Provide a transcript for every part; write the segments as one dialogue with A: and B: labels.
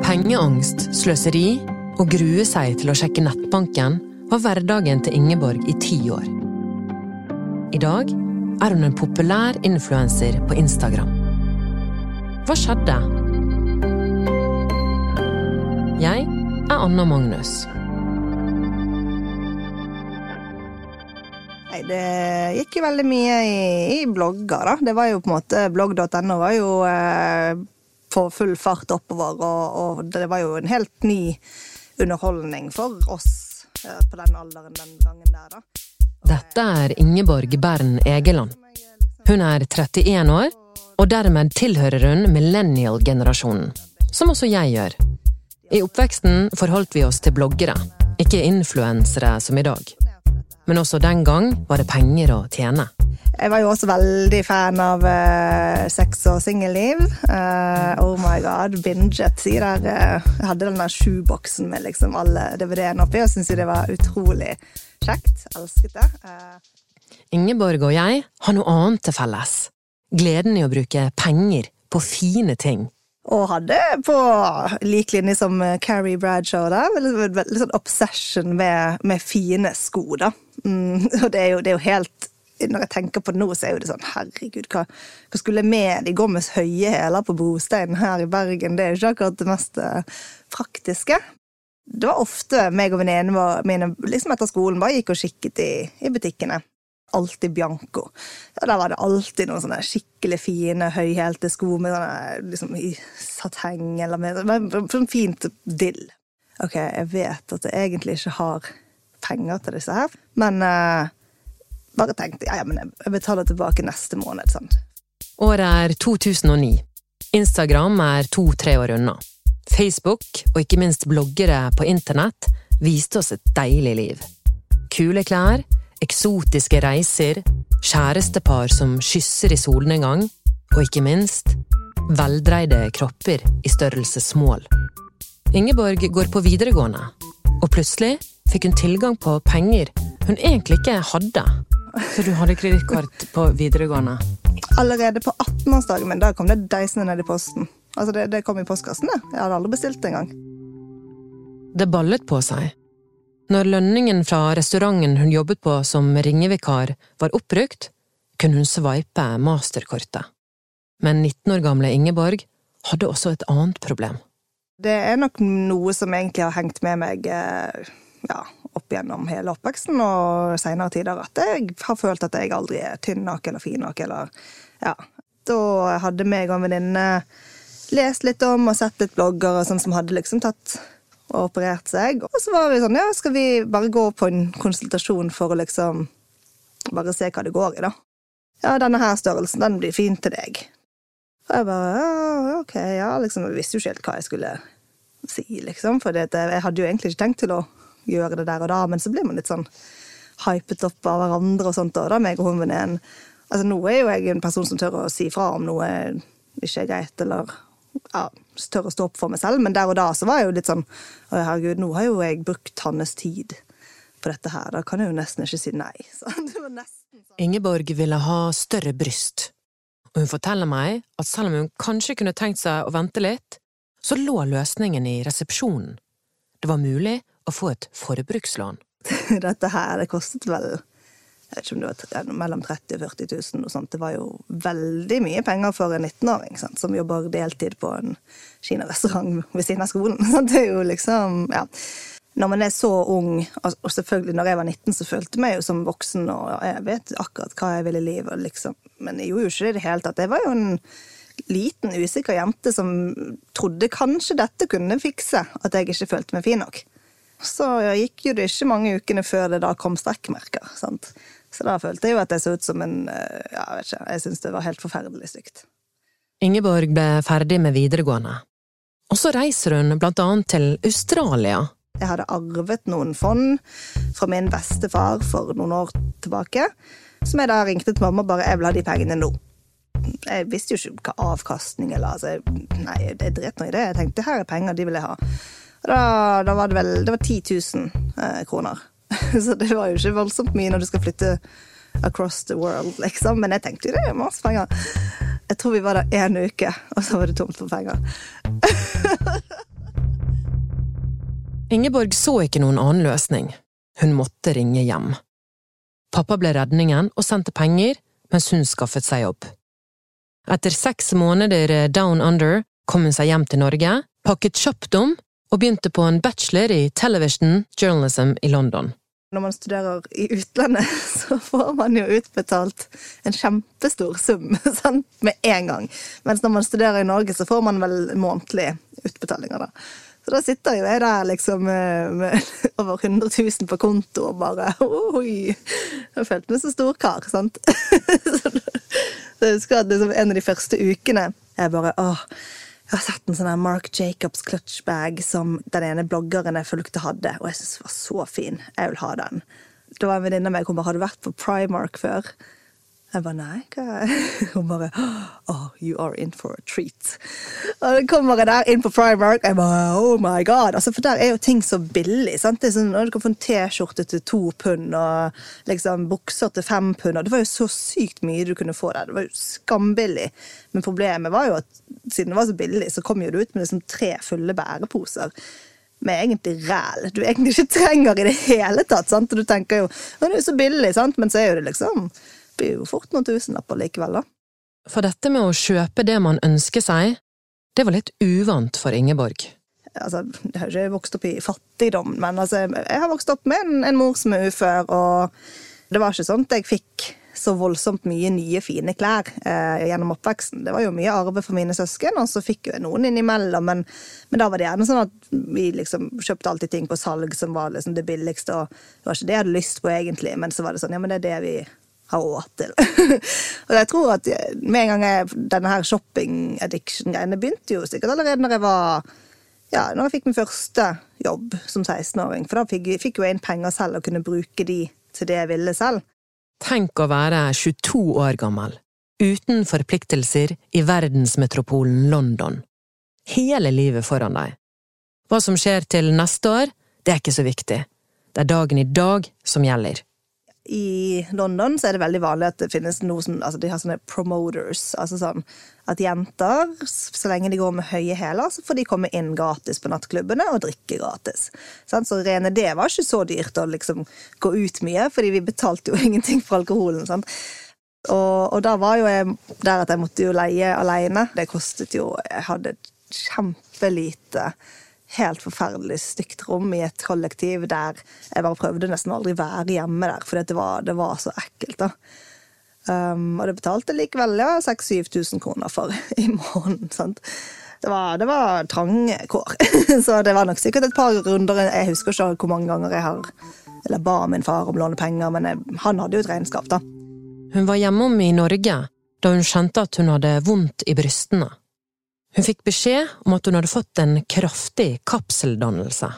A: Pengeangst, sløseri og grue seg til å sjekke nettbanken var hverdagen til Ingeborg i ti år. I dag er hun en populær influenser på Instagram. Hva skjedde? Jeg er Anna Magnus.
B: Nei, det gikk jo veldig mye i, i blogger, da. Det var jo på en måte Blogg.no var jo eh, på full fart oppover, og, og, det var jo en helt ny underholdning for oss eh, på den alderen den gangen der, da.
A: Dette er Ingeborg Bern Egeland. Hun er 31 år, og dermed tilhører hun millennial-generasjonen, som også jeg gjør. I oppveksten forholdt vi oss til bloggere, ikke influensere som i dag. Men også den gang var det penger å tjene.
B: Jeg var jo også veldig fan av uh, sex og singelliv. Uh, oh my god, binget. Der, uh, jeg hadde den der sjuboksen med liksom alle DVD-ene oppi, og syntes jo det var utrolig kjekt. Elsket det.
A: Ingeborg og jeg har noe annet til felles. Gleden i å bruke penger på fine ting.
B: Og hadde på lik linje som Carrie Bradshaw da, litt sånn obsession med, med fine sko, da. Mm, og det er, jo, det er, jo, helt Når jeg tenker på det nå, så er jo det sånn Herregud, hva, hva skulle med De går med høye hæler på brosteinen her i Bergen. Det er jo ikke akkurat det mest uh, praktiske. Det var ofte meg og venninnene mine liksom etter skolen bare gikk og kikket i, i butikkene alltid Bianco. Og der var det alltid noen sånne skikkelig fine, høyhælte sko med sånne, liksom, i sateng eller med sånn fint dill. Ok, jeg vet at jeg egentlig ikke har penger til disse her, men uh, bare tenkte ja, ja, men jeg betaler tilbake neste måned. sånn.
A: Året er 2009. Instagram er to-tre år unna. Facebook, og ikke minst bloggere på internett, viste oss et deilig liv. Kule klær, eksotiske reiser, kjærestepar som kysser i solnedgang, og ikke minst veldreide kropper i størrelsesmål. Ingeborg går på videregående, og plutselig fikk hun tilgang på penger hun egentlig ikke hadde. Så du hadde kredittkort på videregående?
B: Allerede på 18-årsdagen min da kom det deisende ned i posten. Altså det, det kom i postkassen, det. Jeg hadde aldri bestilt det engang.
A: Det ballet på seg. Når lønningen fra restauranten hun jobbet på som ringevikar var oppbrukt, kunne hun sveipe masterkortet. Men 19 år gamle Ingeborg hadde også et annet problem.
B: Det er nok noe som egentlig har hengt med meg eh, ja, gjennom hele oppveksten og seinere tider, at jeg har følt at jeg aldri er tynn nok eller fin nok, eller ja. Da hadde meg og en venninne lest litt om og sett litt blogger og sånn som hadde liksom tatt og operert seg. Og så var vi sånn, ja, skal vi bare gå på en konsultasjon for å liksom bare se hva det går i, da. Ja, denne her størrelsen, den blir fin til deg. Og jeg bare, ja, ok, ja, liksom, jeg visste jo ikke helt hva jeg skulle si, liksom, for jeg hadde jo egentlig ikke tenkt til å gjøre det der og da, men så blir man litt sånn hypet opp av hverandre og sånt, og da, meg og hun venninnen. Altså, nå er jo jeg en person som tør å si fra om noe ikke er greit, eller ja, tør å stå opp for meg selv, men der og da så var jeg jo litt sånn Å, herregud, nå har jo jeg brukt hans tid på dette her, da kan jeg jo nesten ikke si nei.
A: Sånn. Ingeborg ville ha større bryst, og hun forteller meg at selv om hun kanskje kunne tenkt seg å vente litt, så lå løsningen i resepsjonen. Det var mulig å få et forbrukslån.
B: Dette her, det kostet vel jeg vet ikke om det var mellom 30 000 og 40 000. Og sånt. Det var jo veldig mye penger for en 19-åring som jobber deltid på en kinarestaurant ved siden av skolen. Så det er jo liksom, ja. Når man er så ung, og selvfølgelig når jeg var 19, så følte jeg meg jo som voksen, og jeg vet akkurat hva jeg ville i livet, liksom. men jeg gjorde jo ikke det i det hele tatt. Jeg var jo en liten, usikker jente som trodde kanskje dette kunne fikse at jeg ikke følte meg fin nok. Så gikk jo det ikke mange ukene før det da kom strekkmerker. sant? Så da følte jeg jo at jeg så ut som en eh, ja, Jeg vet ikke, jeg syns det var helt forferdelig stygt.
A: Ingeborg ble ferdig med videregående. Og så reiser hun blant annet til Australia.
B: Jeg hadde arvet noen fond fra min bestefar for noen år tilbake, som jeg da ringte til mamma bare 'jeg vil ha de pengene nå'. Jeg visste jo ikke hva avkastning eller altså, Nei, det dret nå i det. Jeg tenkte her er penger, de vil jeg ha. Da, da var det vel Det var 10 000 eh, kroner. Så det var jo ikke voldsomt mye når du skal flytte across the world, liksom. Men jeg tenkte jo det er masse penger. Jeg tror vi var der én uke, og så var det tomt for penger.
A: Ingeborg så ikke noen annen løsning. Hun måtte ringe hjem. Pappa ble redningen og sendte penger, mens hun skaffet seg jobb. Etter seks måneder down under kom hun seg hjem til Norge, pakket kjapt om og begynte på en bachelor i television journalism i London.
B: Når man studerer i utlandet, så får man jo utbetalt en kjempestor sum sant? med en gang. Mens når man studerer i Norge, så får man vel månedlige utbetalinger. da. Så da sitter jo jeg der liksom med over 100 000 på konto og bare Oi! Jeg følte meg så stor kar, sant? Så jeg husker at liksom en av de første ukene jeg bare åh, jeg har sett en sånn Mark Jacobs clutchbag som den ene bloggeren jeg fulgte, hadde, og jeg syntes den var så fin. Jeg vil ha den. Det var en venninne av meg hun bare hadde vært på Primark før. Jeg bare nei, hva Hun bare Oh, you are in for a treat. Og så kommer jeg der inn på Primark, jeg bare oh my god. Altså, for der er jo ting så billig. sant? Det er sånn, Du kan få en T-skjorte til to pund og liksom bukser til fem pund. og Det var jo så sykt mye du kunne få der. Det var jo skambillig. Men problemet var jo at siden det var så billig, så kom jo du ut med liksom tre fulle bæreposer med egentlig ræl du egentlig ikke trenger i det hele tatt. sant? Og du tenker jo at det er så billig, sant? men så er jo det liksom blir jo fort noen tusenlapper likevel, da.
A: For dette med å kjøpe det man ønsker seg, det var litt uvant for Ingeborg.
B: Altså, jeg har ikke vokst opp i fattigdom, men altså, jeg har vokst opp med en, en mor som er ufør, og det var ikke sånn at jeg fikk så voldsomt mye nye, fine klær eh, gjennom oppveksten. Det var jo mye arve for mine søsken, og så fikk jo noen innimellom. Men, men da var det gjerne sånn at vi liksom kjøpte alltid ting på salg som var liksom det billigste. og Det var ikke det jeg hadde lyst på, egentlig, men så var det sånn ja, men det er det vi har råd til. og jeg tror at med en gang jeg, denne her shopping addiction-greiene begynte jo sikkert allerede når jeg var ja, når jeg fikk min første jobb som 16-åring. For da fikk, fikk jo inn penger selv og kunne bruke de til det jeg ville selv.
A: Tenk å være 22 år gammel, uten forpliktelser i verdensmetropolen London. Hele livet foran deg. Hva som skjer til neste år, det er ikke så viktig. Det er dagen i dag som gjelder
B: i London så er det veldig vanlig at det finnes noe som altså De har sånne promoters. altså sånn At jenter, så lenge de går med høye hæler, så får de komme inn gratis på nattklubbene og drikke gratis. Så rene det var ikke så dyrt å liksom gå ut mye, fordi vi betalte jo ingenting for alkoholen. sant? Og, og da var jo jeg der at jeg måtte jo leie alene. Det kostet jo Jeg hadde kjempelite helt forferdelig stygt rom i et kollektiv der jeg bare prøvde nesten aldri være hjemme der, fordi det var, det var så ekkelt. da. Um, og det betalte likevel ja, 6000-7000 kroner for i måneden. sant? Det var, det var trange kår. så det var nok sikkert et par runder. Jeg husker ikke hvor mange ganger jeg har eller ba min far om lånepenger, låne penger, men jeg, han hadde jo et regnskap, da.
A: Hun var hjemom i Norge da hun skjønte at hun hadde vondt i brystene. Hun fikk beskjed om at hun hadde fått en kraftig kapseldannelse.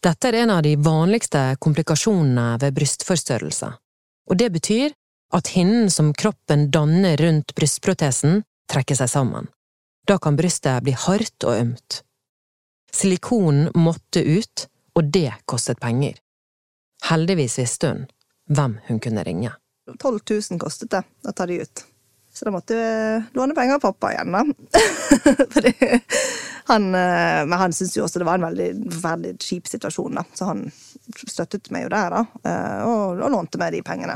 A: Dette er en av de vanligste komplikasjonene ved brystforstørrelse, og det betyr at hinnen som kroppen danner rundt brystprotesen, trekker seg sammen. Da kan brystet bli hardt og ømt. Silikonen måtte ut, og det kostet penger. Heldigvis visste hun hvem hun kunne ringe.
B: 12 000 kostet det å ta de ut. Så da måtte jeg låne penger av pappa igjen, da. Fordi han, eh, men han syntes jo også det var en veldig forferdelig kjip situasjon, da. Så han støttet meg jo der, da. Eh, og, og lånte meg de pengene.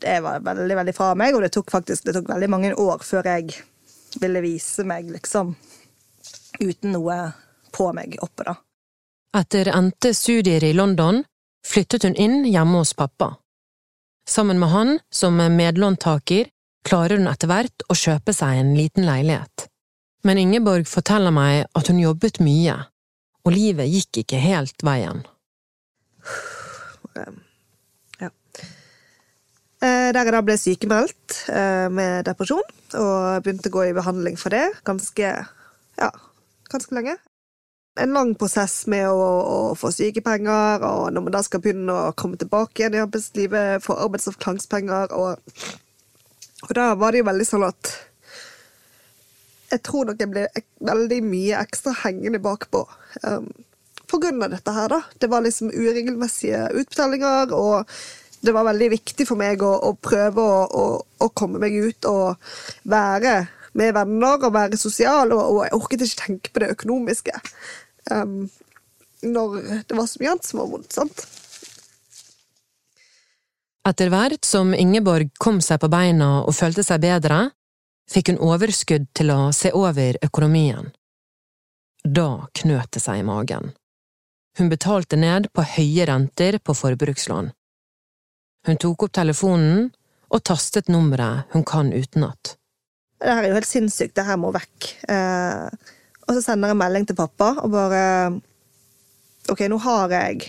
B: Det var veldig, veldig fra meg, og det tok faktisk det tok veldig mange år før jeg ville vise meg, liksom, uten noe på meg oppe, da.
A: Etter endte studier i London flyttet hun inn hjemme hos pappa. Sammen med han, som medlåntaker, klarer hun etter hvert å kjøpe seg en liten leilighet. Men Ingeborg forteller meg at hun jobbet mye, og livet gikk ikke helt veien.
B: Ja. Eh, der jeg da ble sykemeldt eh, med depresjon, og begynte å gå i behandling for det ganske, ja, ganske lenge en lang prosess med å, å, få sykepenger, og når man da skal begynne å komme tilbake igjen i arbeidslivet, få arbeidsavklaringspenger, og, og da var det jo veldig sånn at Jeg tror nok jeg ble veldig mye ekstra hengende bakpå. Um, på grunn av dette her, da. Det var liksom uregelmessige utbetalinger, og det var veldig viktig for meg å, å prøve å, å, å, komme meg ut og være med venner og være sosial, og, og jeg orket ikke tenke på det økonomiske. Um, når det var så mye annet som var vondt, sant?
A: Etter hvert som Ingeborg kom seg på beina og følte seg bedre, fikk hun overskudd til å se over økonomien. Da knøt det seg i magen. Hun betalte ned på høye renter på forbrukslån. Hun tok opp telefonen og tastet nummeret hun kan utenat.
B: Det her er jo helt sinnssykt, det her må vekk. Eh, og så sender jeg melding til pappa og bare Ok, nå har jeg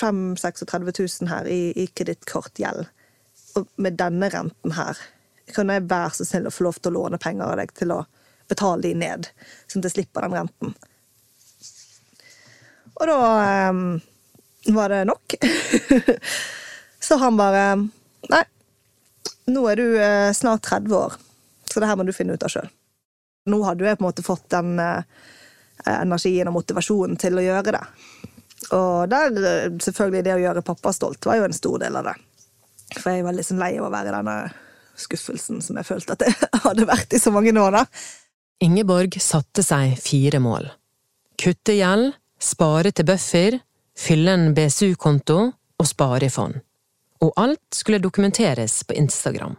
B: 5 36 000 her i, i kredittkortgjeld. Og med denne renten her, kan jeg være så snill å få lov til å låne penger av deg til å betale de ned, sånn at jeg slipper den renten? Og da um, var det nok. så han bare Nei, nå er du uh, snart 30 år, så det her må du finne ut av sjøl. Nå hadde jeg på en måte fått den uh, energien og motivasjonen til å gjøre det. Og der, selvfølgelig det å gjøre pappa stolt var jo en stor del av det. For jeg var sånn lei av å være denne skuffelsen som jeg følte at jeg hadde vært i så mange år. da.
A: Ingeborg satte seg fire mål. Kutte gjeld, spare til buffer, fylle en BSU-konto og spare i fond. Og alt skulle dokumenteres på Instagram.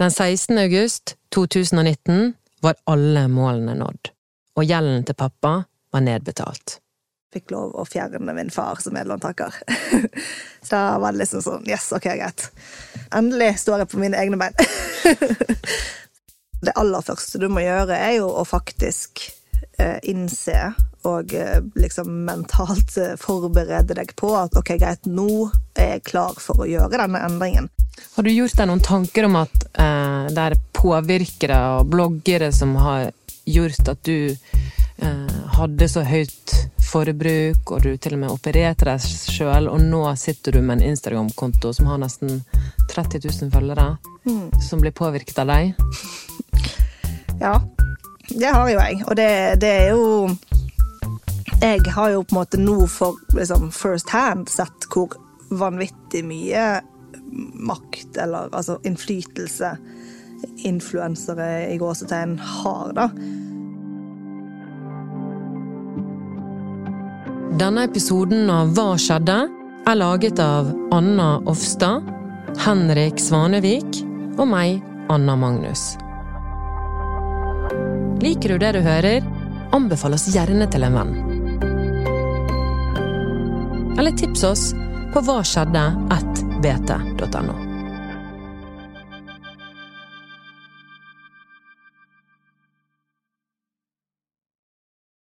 A: Den 16. august 2019 var alle målene nådd, og gjelden til pappa var nedbetalt
B: fikk lov å fjerne min far som medlåntaker. Så da var det liksom sånn Yes, ok, greit. Endelig står jeg på mine egne bein. det aller første du må gjøre, er jo å faktisk eh, innse og eh, liksom mentalt eh, forberede deg på at ok, greit, nå er jeg klar for å gjøre denne endringen.
A: Har du gjort deg noen tanker om at eh, er påvirkere og bloggere som har gjort at du eh, hadde så høyt forbruk, og du til og med opererte deg sjøl, og nå sitter du med en Instagram-konto som har nesten 30 000 følgere, mm. som blir påvirket av deg?
B: Ja, det har jo jeg, og det, det er jo Jeg har jo på en måte nå for liksom, first hand sett hvor vanvittig mye makt, eller altså innflytelse, influensere i gåsetegn har, da.
A: Denne episoden av Hva skjedde? er laget av Anna Offstad, Henrik Svanevik og meg, Anna Magnus. Liker du det du hører? Anbefal oss gjerne til en venn. Eller tips oss på hva skjedde at bt.no.